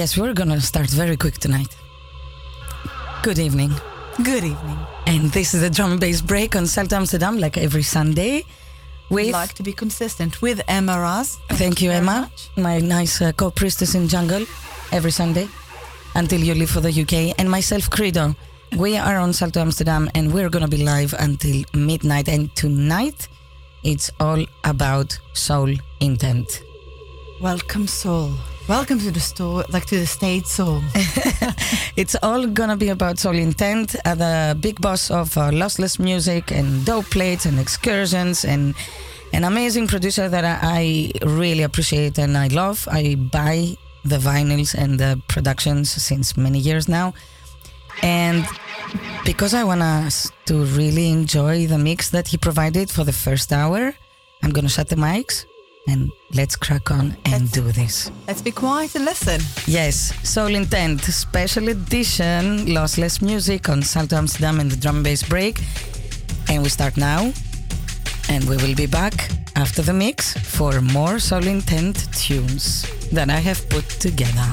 Yes, we're gonna start very quick tonight. Good evening. Good evening. And this is the drum and bass break on Salto Amsterdam, like every Sunday. We'd like to be consistent with Emma Raz. thank you, very Emma, much. my nice uh, co-priestess in jungle, every Sunday until you leave for the UK, and myself, Credo. We are on Salto Amsterdam, and we're gonna be live until midnight. And tonight, it's all about soul intent. Welcome, Soul. Welcome to the store, like to the state, Soul. It's all gonna be about Soul Intent, the big boss of uh, lossless music and dope plates and excursions and an amazing producer that I, I really appreciate and I love. I buy the vinyls and the productions since many years now. And because I want us to really enjoy the mix that he provided for the first hour, I'm gonna shut the mics and let's crack on and Let's- do this. Let's be quiet and listen. Yes, Soul Intent, special edition, lossless music on Salto Amsterdam and the drum and bass break. And we start now. And we will be back after the mix for more Soul Intent tunes that I have put together.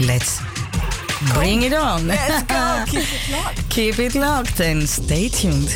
Let's bring it on. Let's go. Keep it locked. Keep it locked and stay tuned.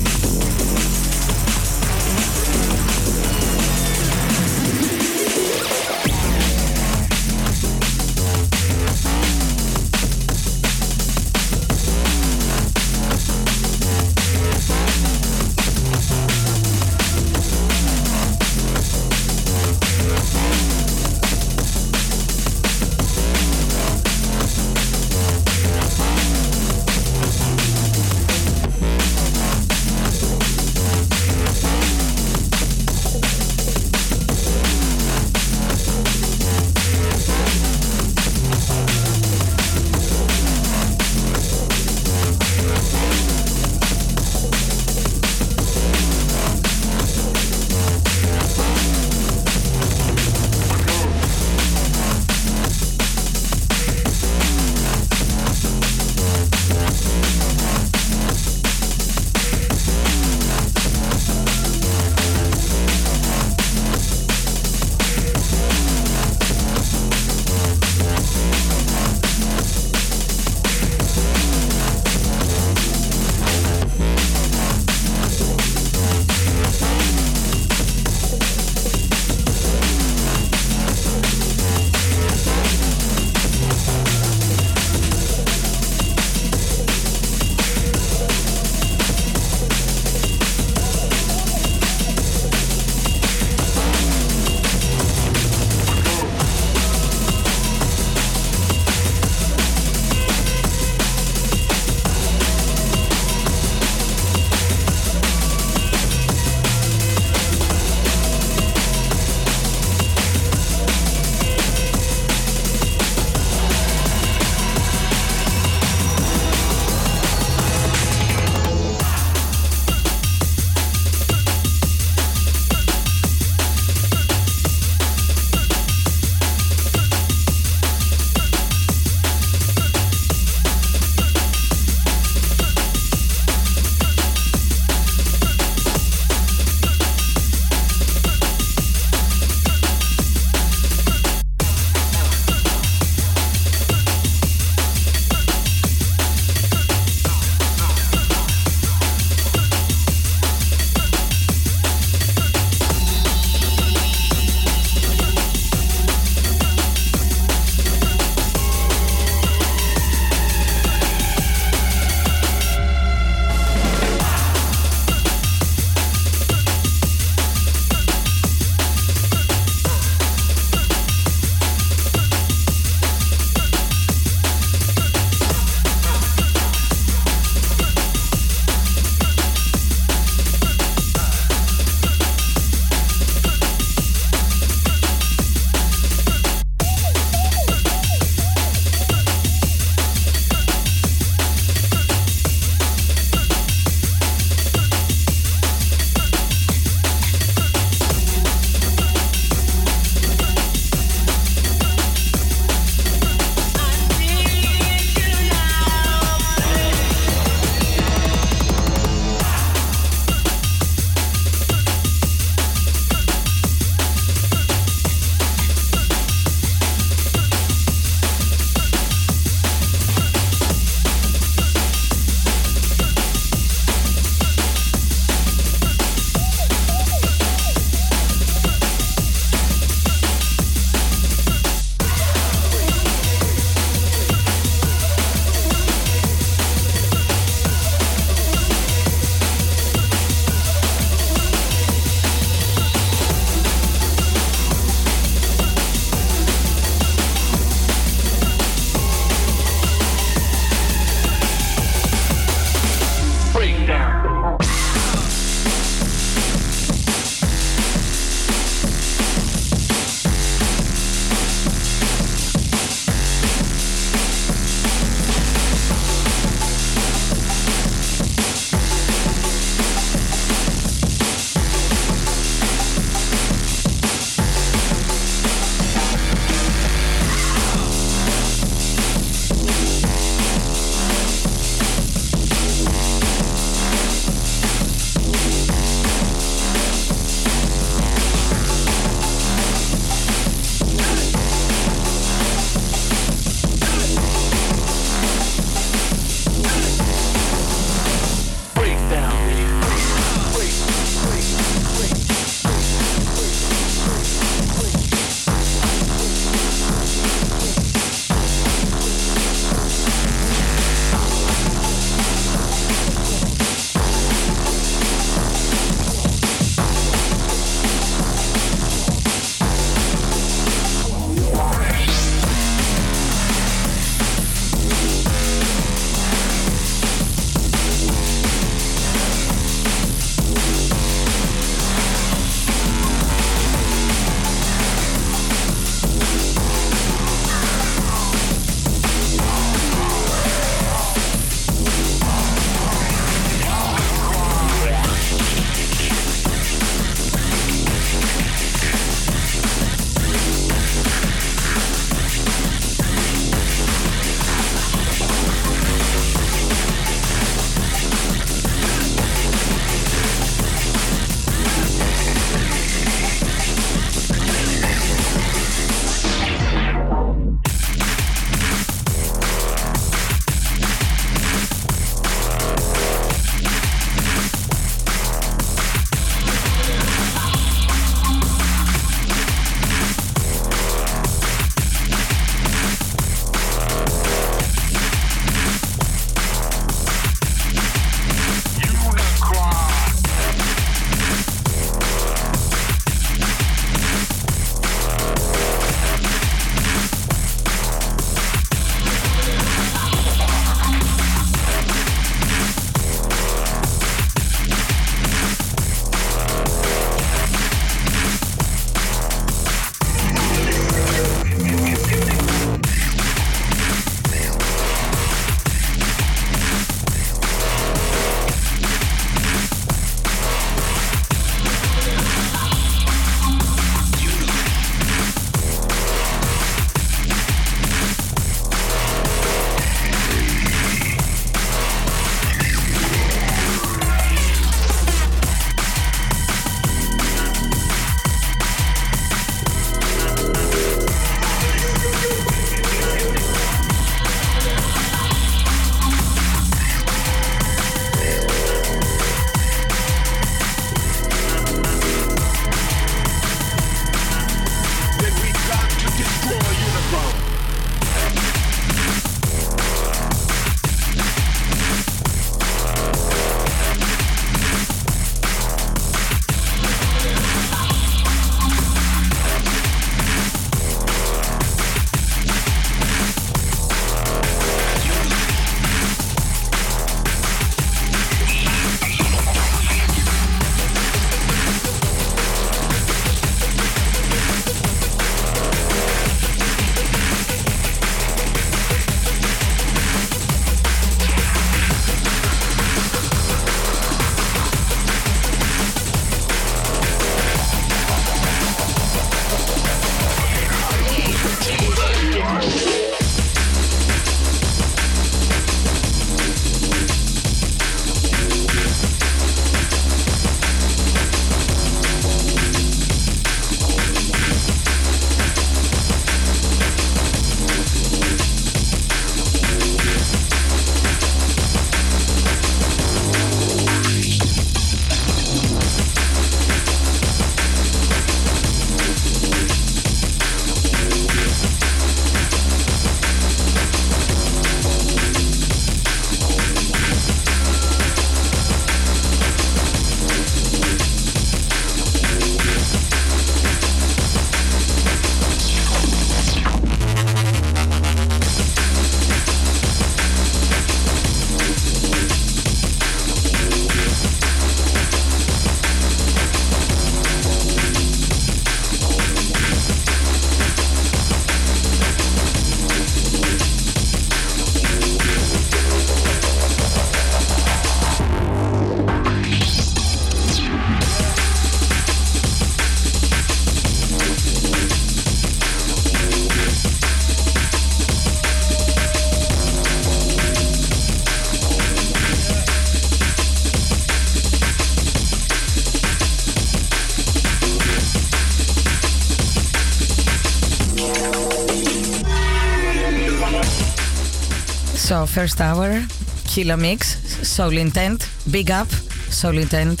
So, first hour, Killer Mix, Soul Intent, big up, Soul Intent.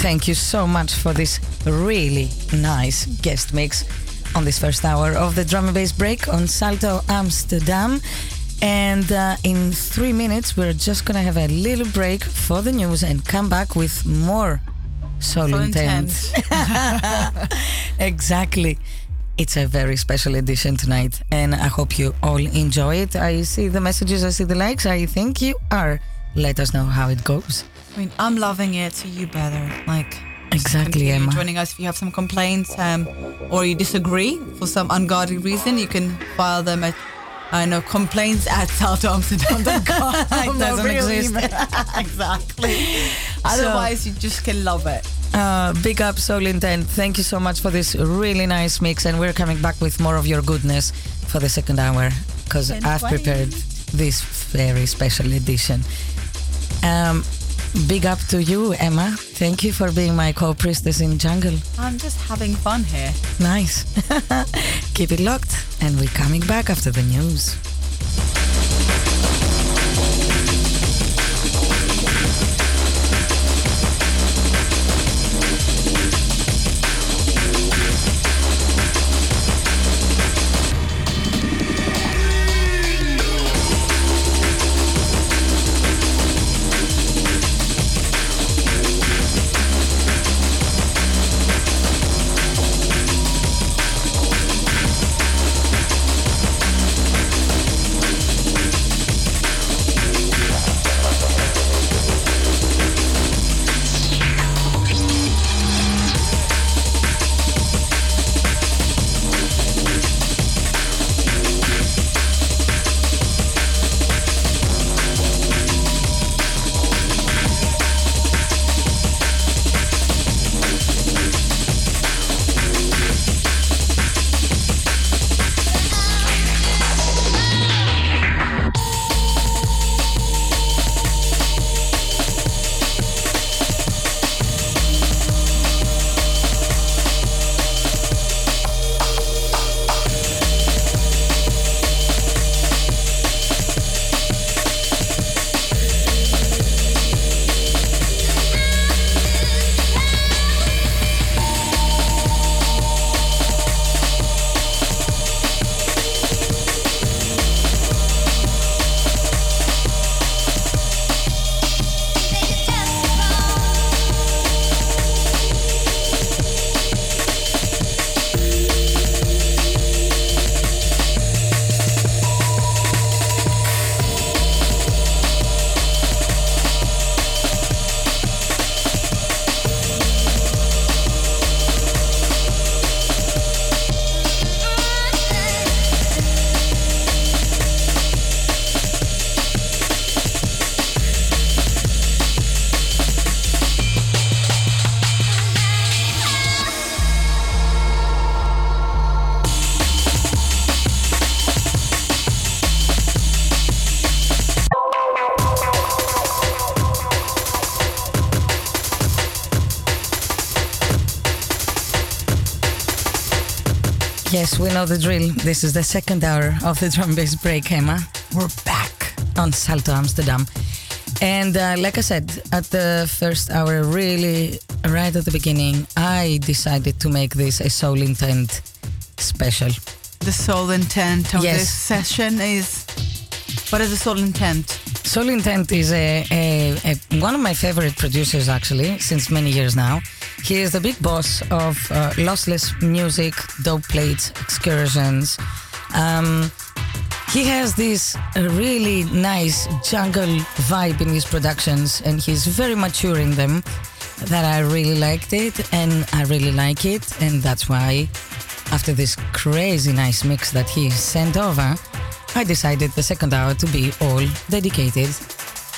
Thank you so much for this really nice guest mix on this first hour of the drum and bass break on Salto Amsterdam. And uh, in three minutes, we're just gonna have a little break for the news and come back with more Soul, So Intent. exactly. It's a very special edition tonight, and I hope you all enjoy it. I see the messages, I see the likes. I think you are. Let us know how it goes. I mean, I'm loving it, so you better like Exactly, Emma. joining us. If you have some complaints um, or you disagree for some ungodly reason, you can file them at I know complaints at. It doesn't exist. exactly. Otherwise, you just can love it. Uh, big up, Soul Intent. Thank you so much for this really nice mix, and we're coming back with more of your goodness for the second hour because I've prepared this very special edition. Um, big up to you, Emma. Thank you for being my co-priestess in jungle. I'm just having fun here. Nice. Keep it locked, and we're coming back after the news. Yes, we know the drill. This is the second hour of the drum bass break, Emma. We're back on Salto Amsterdam. And uh, like I said, at the first hour, really right at the beginning, I decided to make this a soul intent special. The soul intent of Yes. this session is. What is the soul intent? Soul Intent is a, a, a one of my favorite producers actually since many years now. He is the big boss of uh, lossless music, dope plates, excursions. Um, he has this uh, really nice jungle vibe in his productions, and he's very mature in them. That I really liked it, and I really like it, and that's why, after this crazy nice mix that he sent over, I decided the second hour to be all dedicated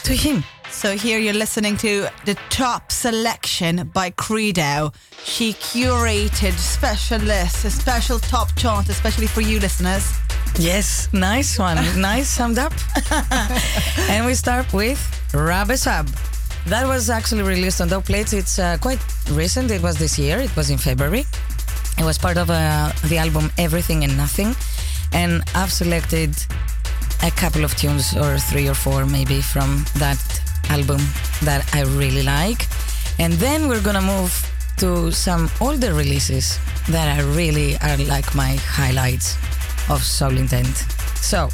to him. So here you're listening to the top selection by Credo. She curated special lists, a special top chart, especially for you listeners. Yes, nice one. nice summed up. and we start with Rabbe Sub. That was actually released on Dope Plates. It's uh, quite recent. It was this year. It was in February. It was part of uh, the album Everything and Nothing. And I've selected a couple of tunes or three or four maybe from that album that I really like. And then we're gonna move to some older releases that are really are like my highlights of Soul Intent. So,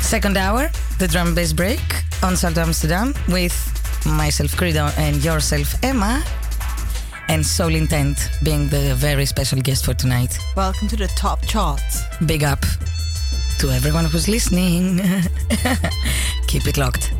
second hour, the drum bass break on Salto Amsterdam with myself Credo and yourself Emma and Soul Intent being the very special guest for tonight. Welcome to the top charts. Big up to everyone who's listening. Keep it locked.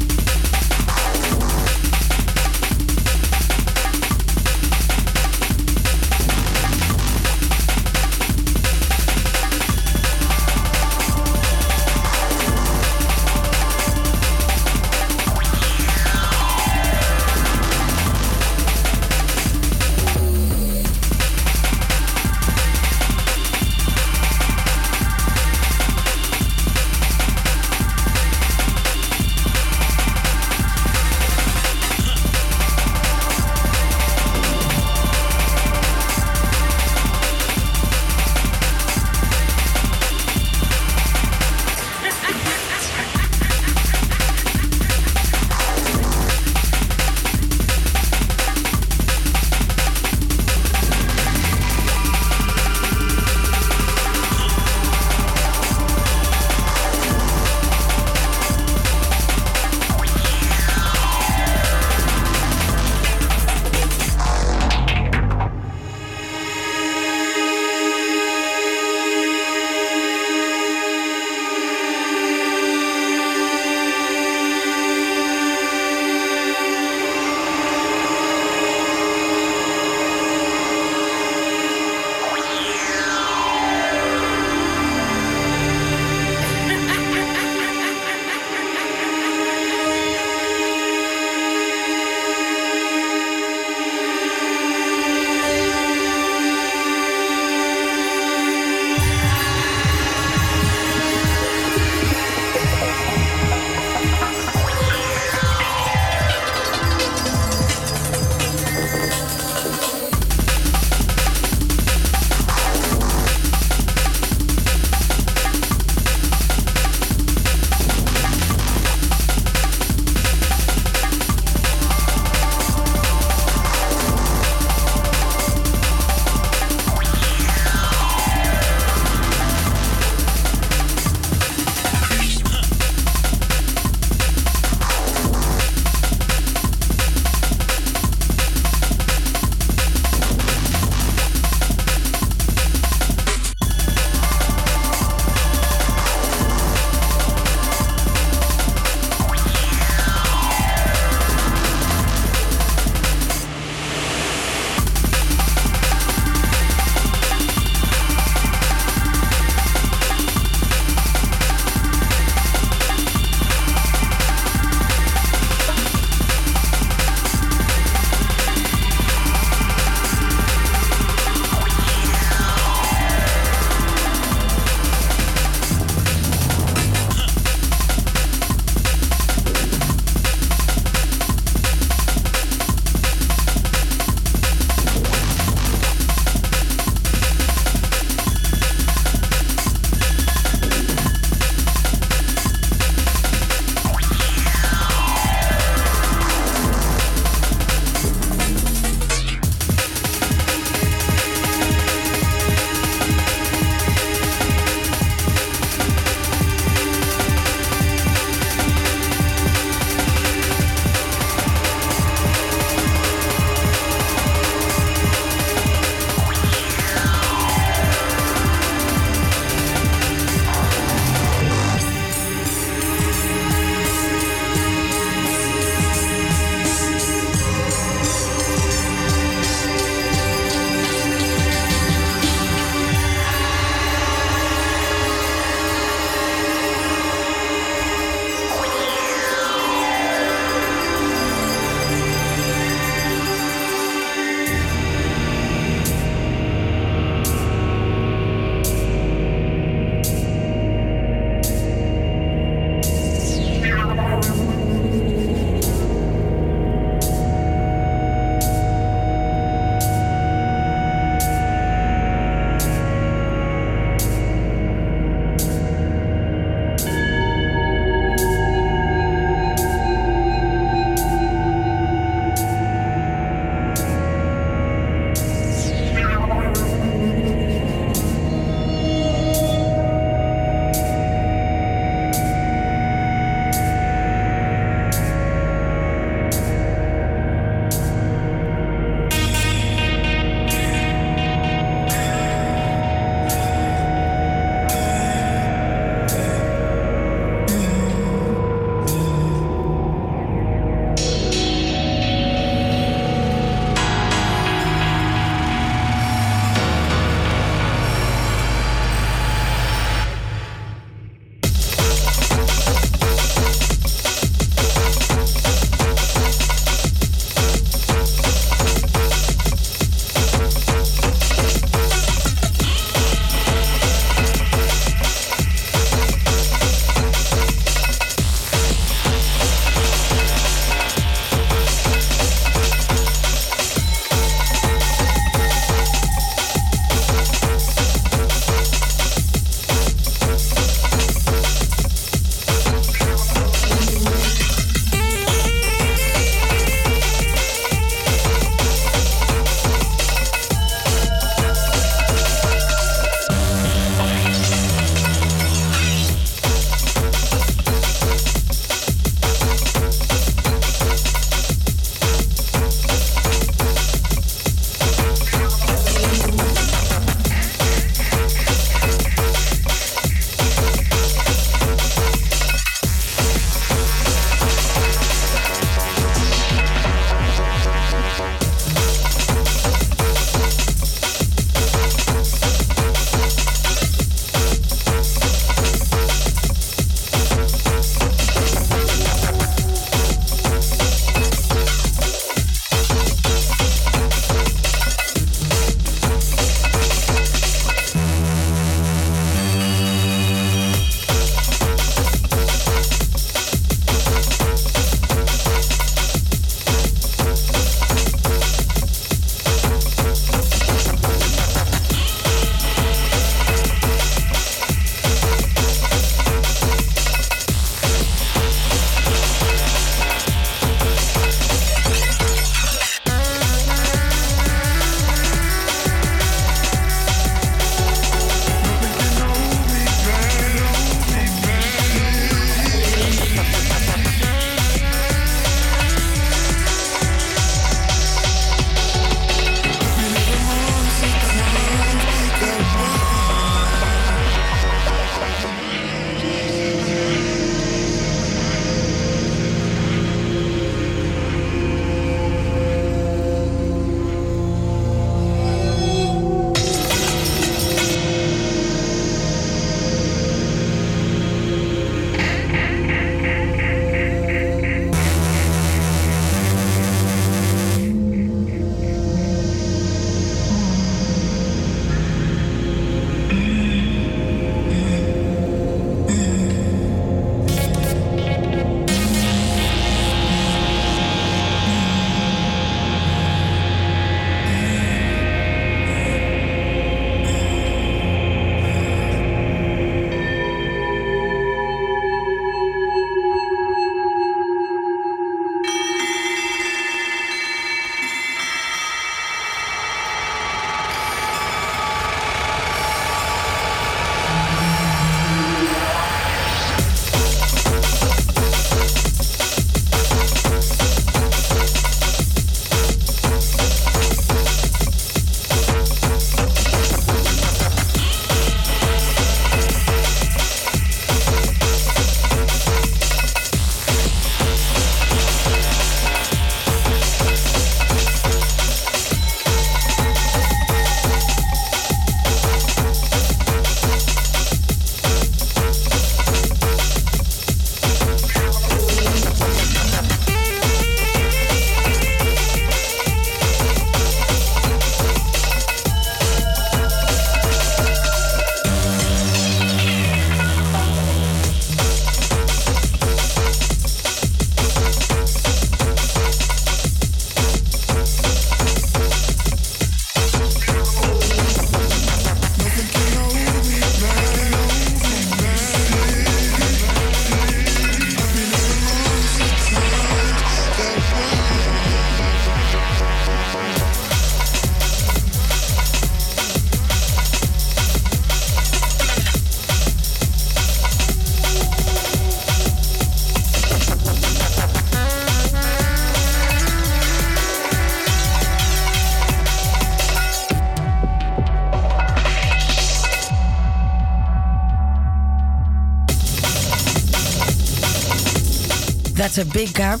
That's a big gap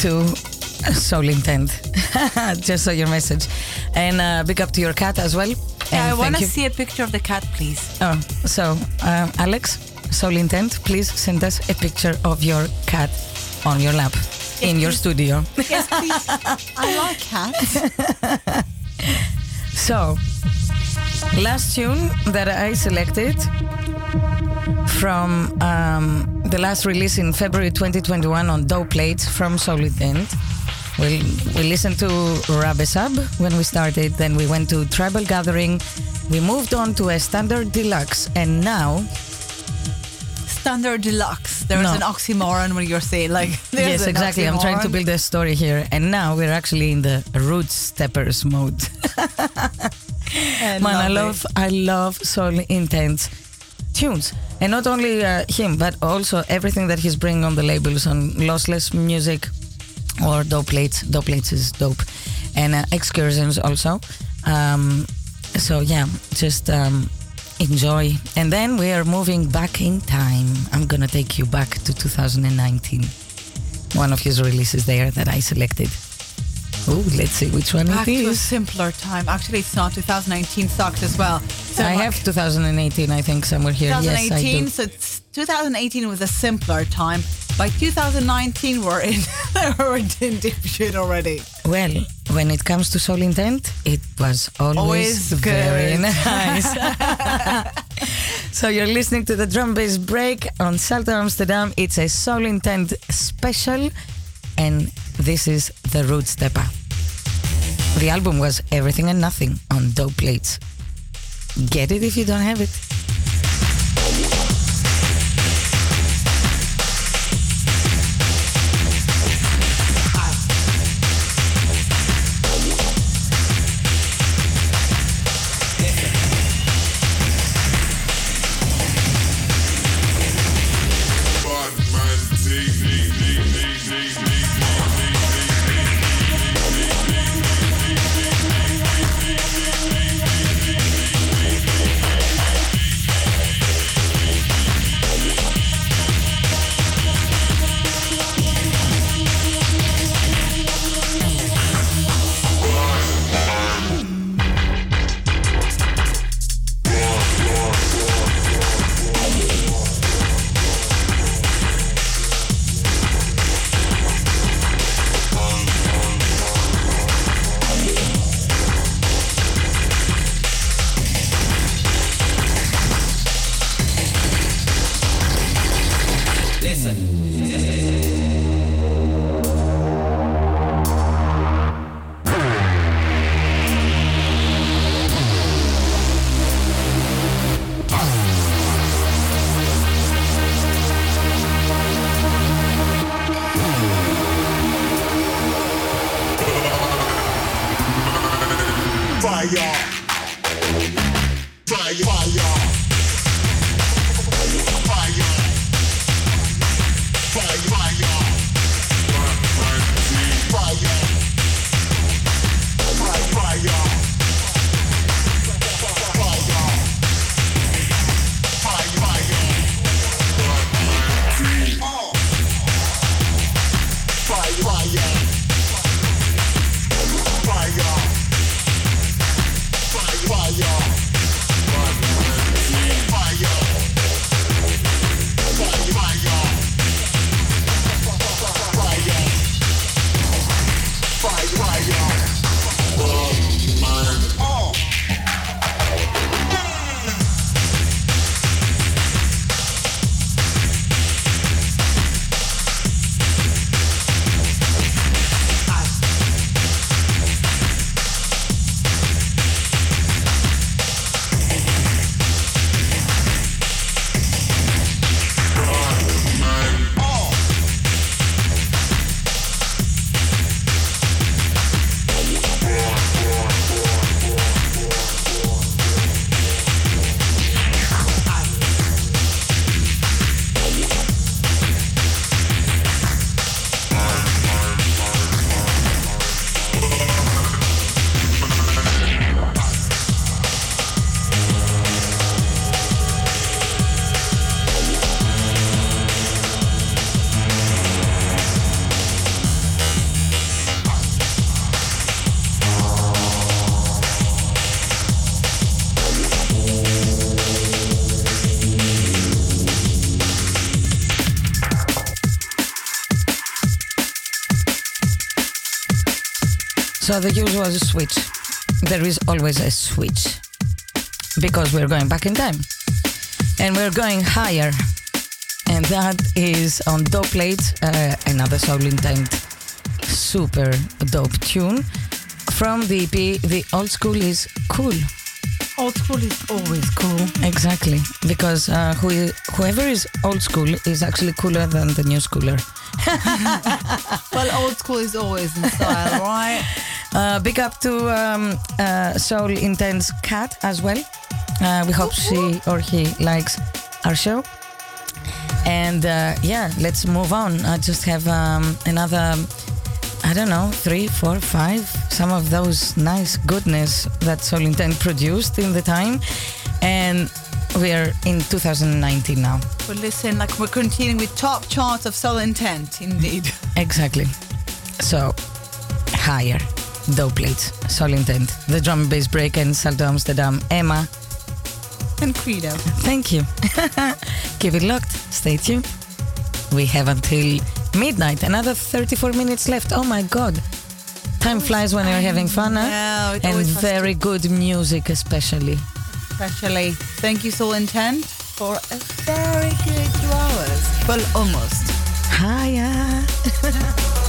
to Soul Intent. Just so your message. And uh, big up to your cat as well. Yeah, And I want to see a picture of the cat, please. Oh, so uh, Alex, Soul Intent, please send us a picture of your cat on your lap in your please. studio. Yes, please. I like cats. So, last tune that I selected from um, the last release in February 2021 on Dope Plates from Soul Intent. We, we listened to Rabesab when we started, then we went to Tribal Gathering, we moved on to a Standard Deluxe, and now, Standard deluxe. There's No. an oxymoron when you're saying like. Yes, exactly, I'm trying to build a story here, and now we're actually in the Roots Steppers mode. And Man, I love I love Soul Intent's tunes, and not only uh, him, but also everything that he's bringing on the labels on Lossless Music or Dope Plates. Dope Plates is dope, and uh, Excursions also. Um, so yeah, just um, enjoy. And then we are moving back in time. I'm gonna take you back to 2019. One of his releases there that I selected. Oh, let's see which one Back it to a simpler time. Actually, it's not. 2019 sucked as well. I have 2018, I think, somewhere here. Yes, I 2018. do. so it's, 2018 was a simpler time. By 2019, we're in we're in deep shit already. Well, when it comes to Soul Intent, it was always, Always very nice. so you're listening to the drum bass break on Salto Amsterdam. It's a Soul Intent special, and this is the Root Stepper. The album was Everything and Nothing on Dope Plates. Get it if you don't have it. So the usual switch. There is always a switch because we're going back in time and we're going higher. And that is on Dope Plate, uh, another Soul Intent super dope tune from the EP. The old school is cool. Old school is always cool. Exactly, because uh, who, whoever is old school is actually cooler than the new schooler. Well, old school is always in style, right? Uh, big up to um, uh, Soul Intent's Cat as well. Uh, we hope she or he likes our show. And uh, yeah, let's move on. I just have um, another, I don't know, three, four, five, some of those nice goodness that Soul Intent produced in the time. And we're in 2019 now. Well, listen, like we're continuing with top charts of soul intent, indeed. Exactly. So, higher. Dope plates, Soul Intent, the drum and bass break, and Salto Amsterdam. Emma, And Credo. thank you. Keep it locked. Stay tuned. We have until midnight. Another 34 minutes left. Oh my god. Time oh, flies when you're having fun, huh? And very good music, especially. Especially, thank you, Soul Intent, for a very good two hours. Well, almost. Higher.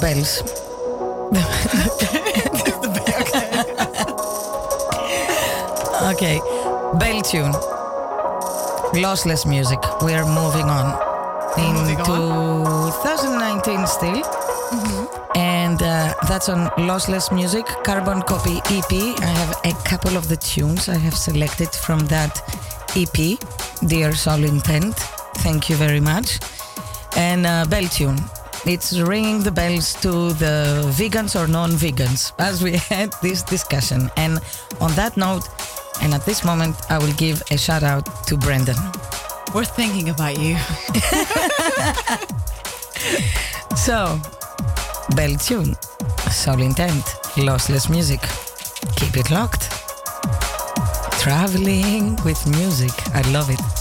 bells. okay, bell tune. Lossless music. We are moving on Moving into 2019 still. And uh, that's on Lossless Music, Carbon Copy EP. I have a couple of the tunes I have selected from that EP, Dear Soul Intent. Thank you very much. And uh, Bell Tune. It's ringing the bells to the vegans or non vegans as we had this discussion. And on that note, and at this moment, I will give a shout out to Brendan. We're thinking about you. So, Bell Tune, Soul Intent, Lossless Music. Keep it locked. Traveling with music. I love it.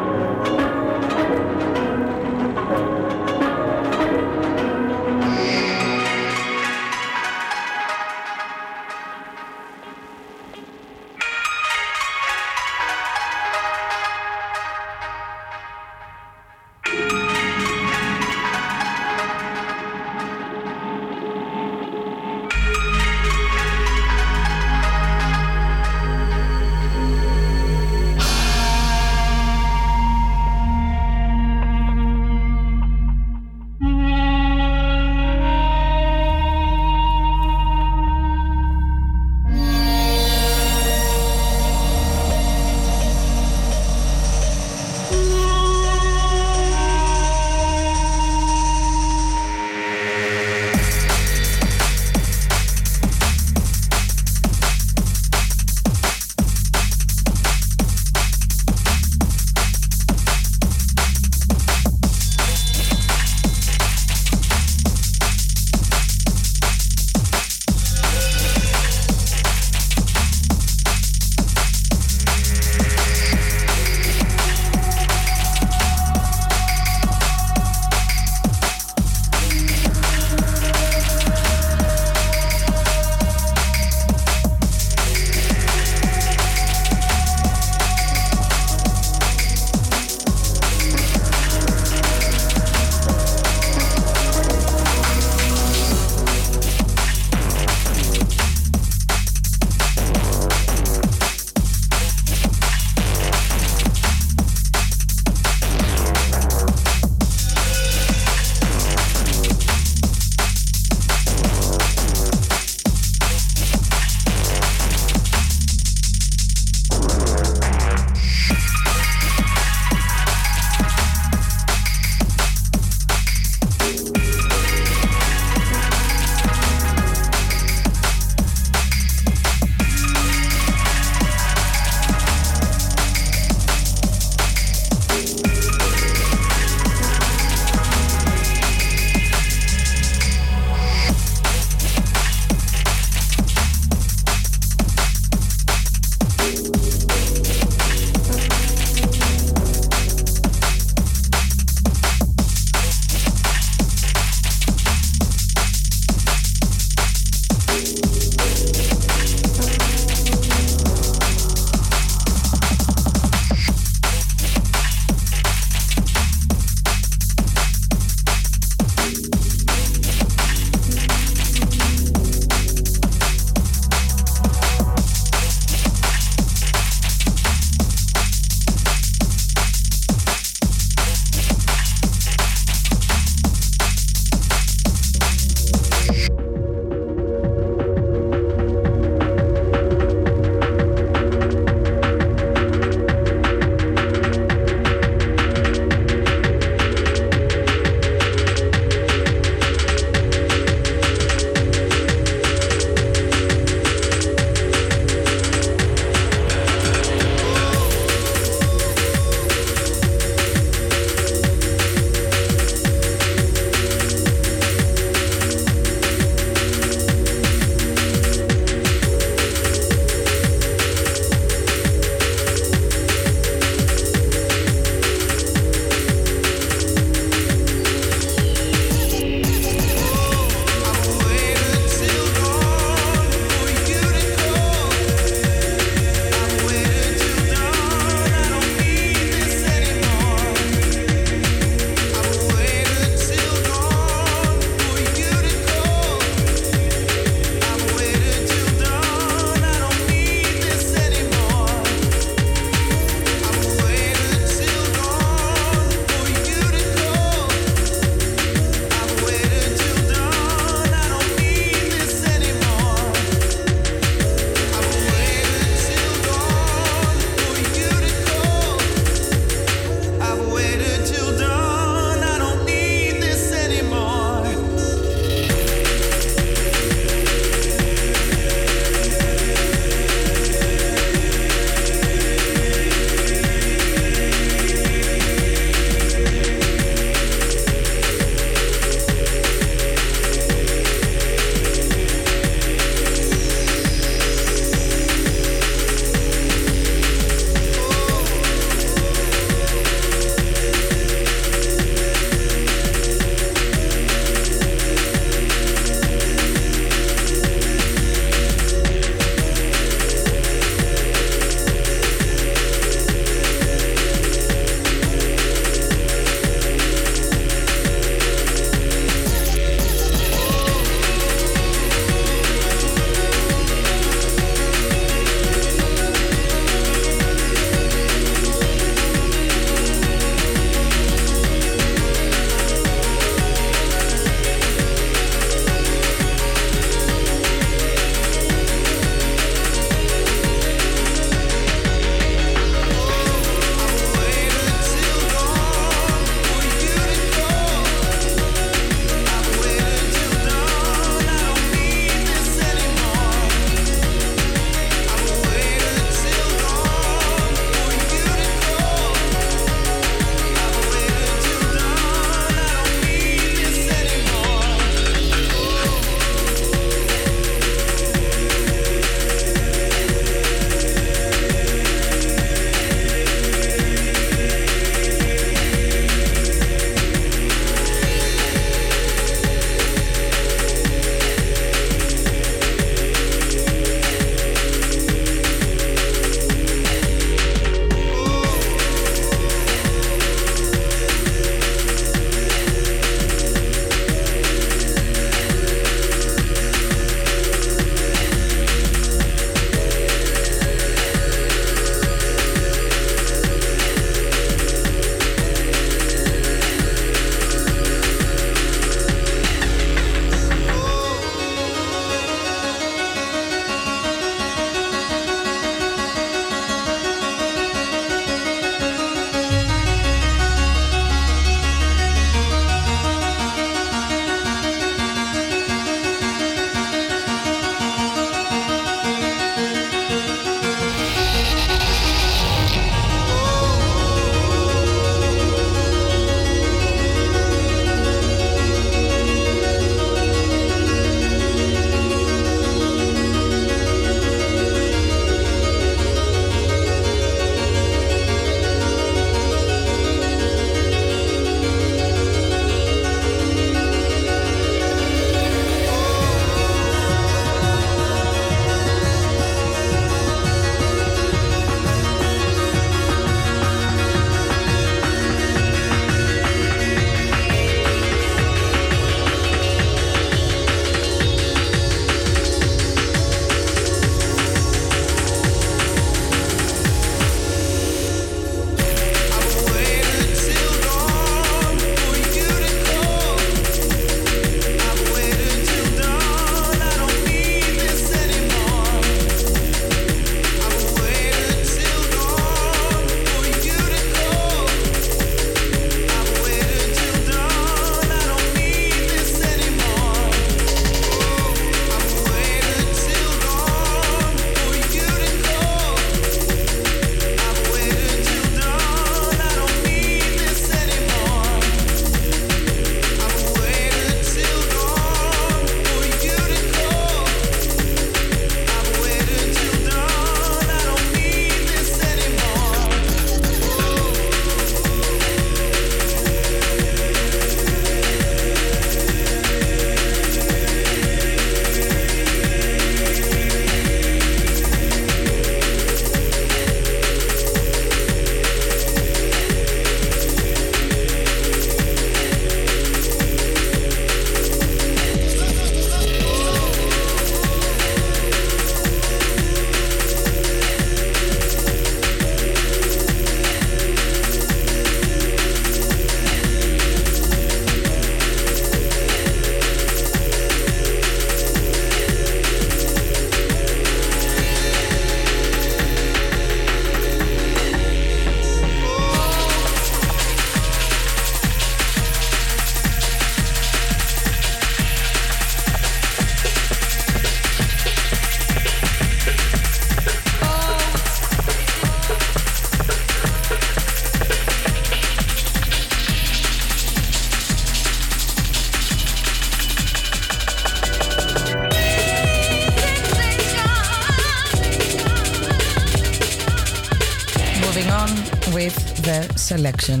Selection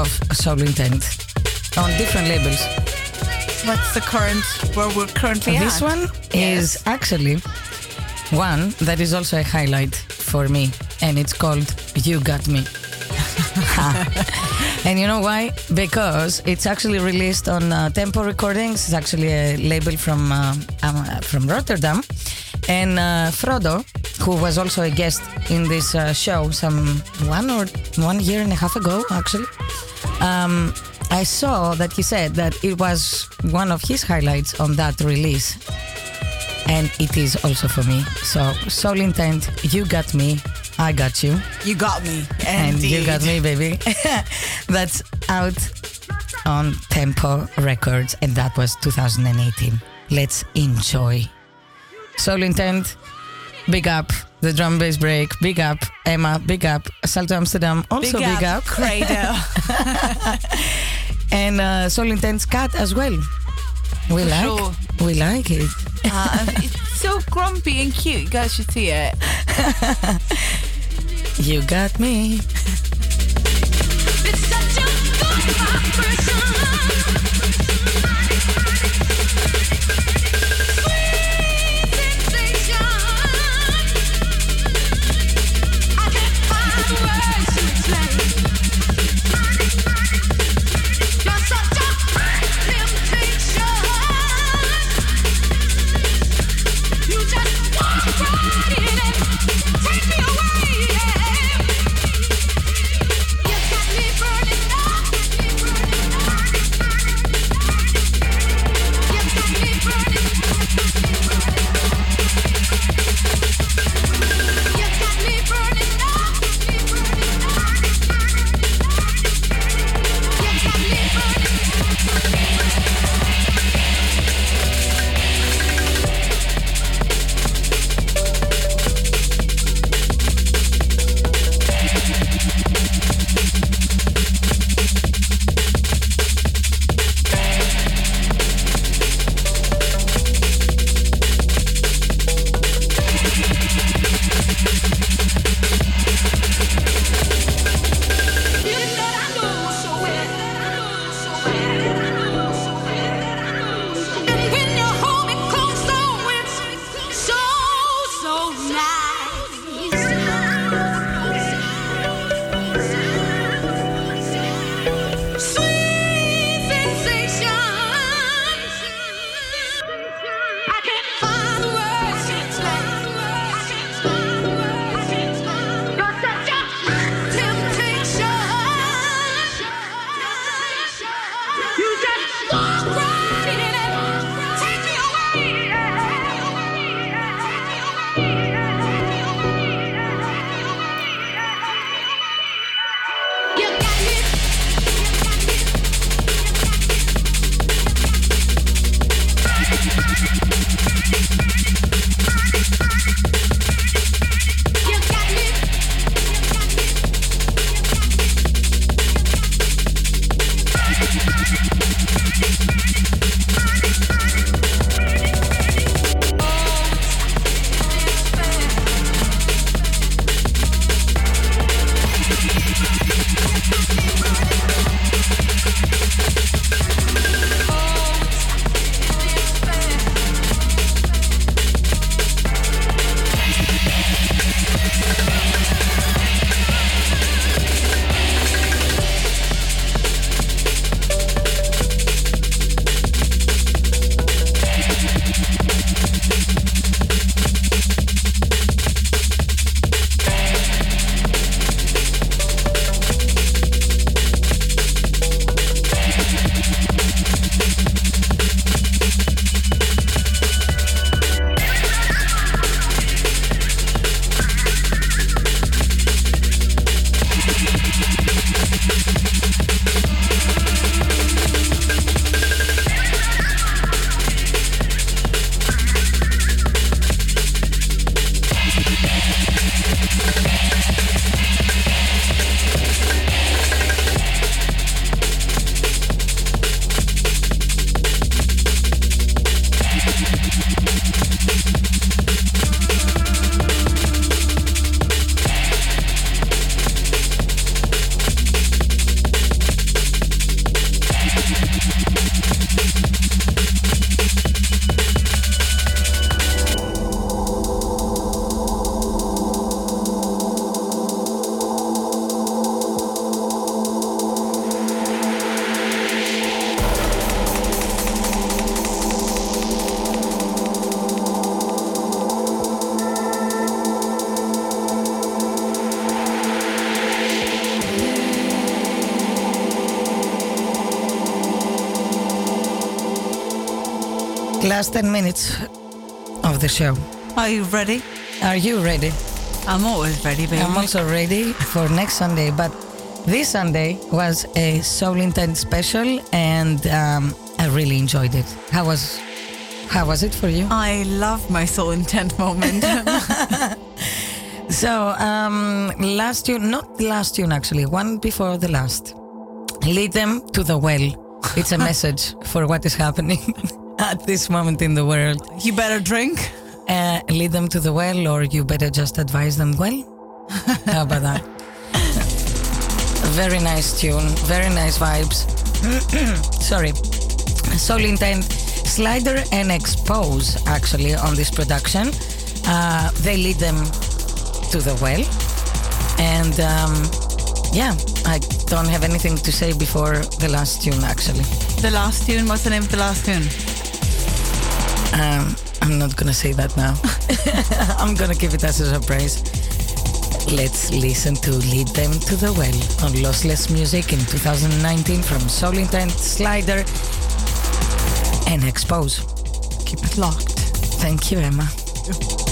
of Soul Intent on different labels. What's the current where we're currently This at? one is actually one that is also a highlight for me, and it's called You Got Me. and you know why? Because it's actually released on uh, Tempo Recordings. It's actually a label from uh, um, uh, from Rotterdam. And uh, Frodo, who was also a guest in this uh, show some one or one year and a half ago, actually, um, I saw that he said that it was one of his highlights on that release. And it is also for me. So, Soul Intent, You Got Me, I Got You You got me. and you got me, baby. That's out on Tempo Records, and that was 2018. Let's enjoy. Soul Intent, big up. The drum bass break, big up. Emma, big up. Salto Amsterdam, also big, up. Credo. And uh, Soul Intent's cat as well. We For like, sure. we like it. uh, it's so grumpy and cute. You guys should see it. You got me. Last 10 minutes of the show. Are you ready? Are you ready? I'm always ready, baby. I'm also ready for next Sunday, but this Sunday was a Soul Intent special, and um, I really enjoyed it. How was how was it for you? I love my soul intent moment. So um, last tune, not last tune actually, one before the last. Lead them to the well. It's a message for what is happening at this moment in the world. you better drink. Uh, lead them to the well, or you better just advise them well. How about that? very nice tune, very nice vibes. Sorry. Soul Intent, Slider and Expose actually on this production. Uh, they lead them to the well. And um, yeah, I don't have anything to say before the last tune actually. The last tune. What's the name of the last tune? Um, I'm not gonna say that now. I'm gonna give it as a surprise. Let's listen to Lead Them to the Well on Lossless Music in 2019 from Soul Intent, Slider, and Expose. Keep it locked. Thank you, Emma.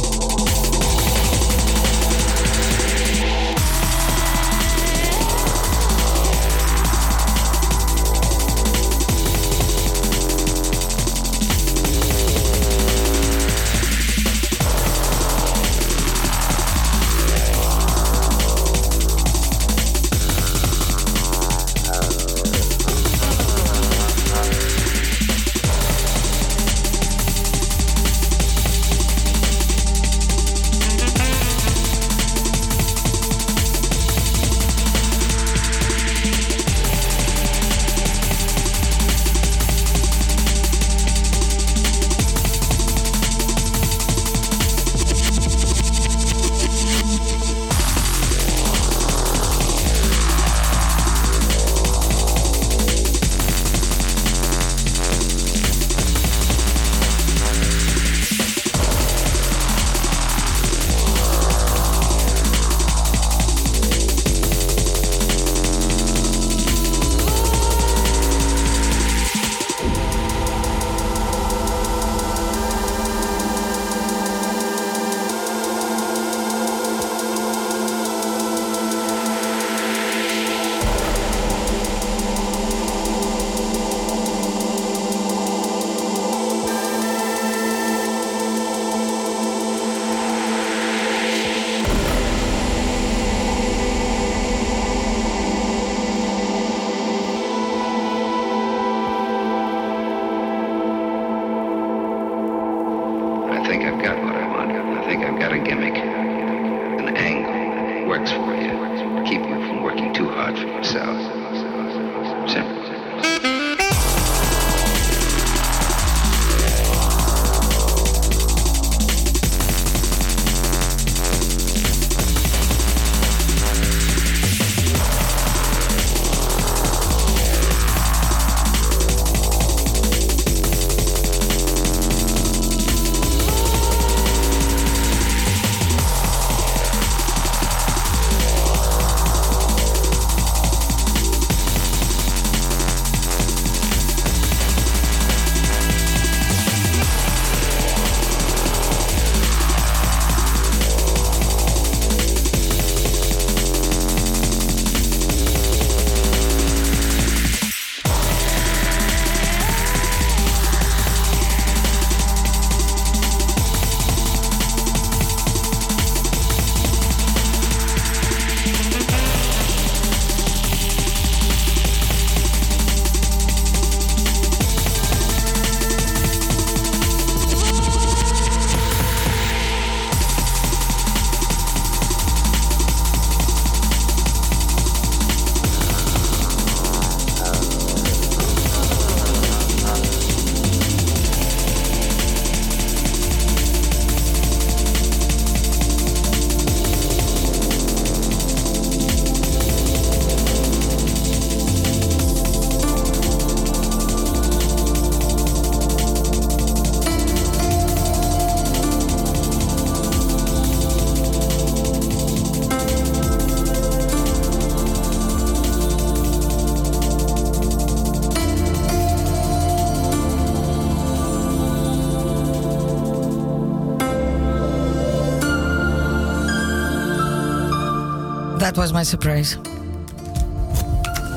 My surprise.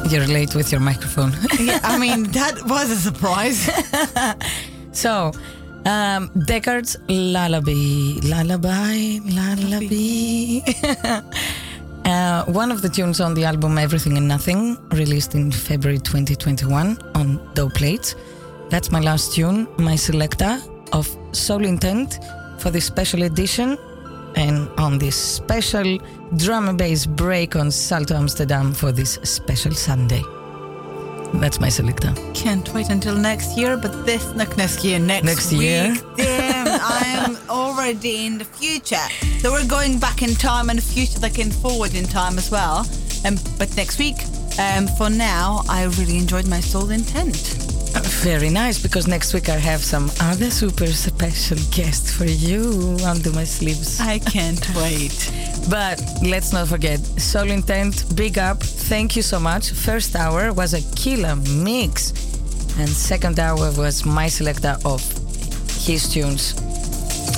You're late with your microphone. Yeah, I mean, that was a surprise. so, um, Deckard's Lullaby. Lullaby, Lullaby. uh, one of the tunes on the album Everything and Nothing, released in February 2021 on Dope Plates. That's my last tune, my selecta of Soul Intent for this special edition and on this special drum and bass break on Salto Amsterdam for this special Sunday. That's my selecta. Can't wait until next year, but this not next year, next, Next week. year. Damn, I am already in the future. So we're going back in time and the future that can forward in time as well. Um, but next week, um, for now, I really enjoyed my soul intent. Very nice, because next week I have some other super special guests for you under my sleeves. I can't wait. But let's not forget, Soul Intent, big up. Thank you so much. First hour was a killer mix, and second hour was my selector of his tunes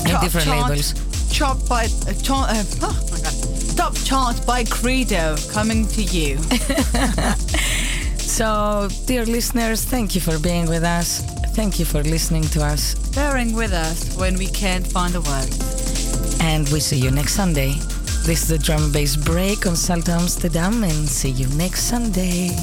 in Top different chart- labels. Chart by uh, chart, uh, oh my god. Top chart by Credo coming to you. So, dear listeners, thank you for being with us. Thank you for listening to us, Bearing with us when we can't find the words. and we see you next Sunday. This is the drum and bass break on Salto Amsterdam, and see you next Sunday.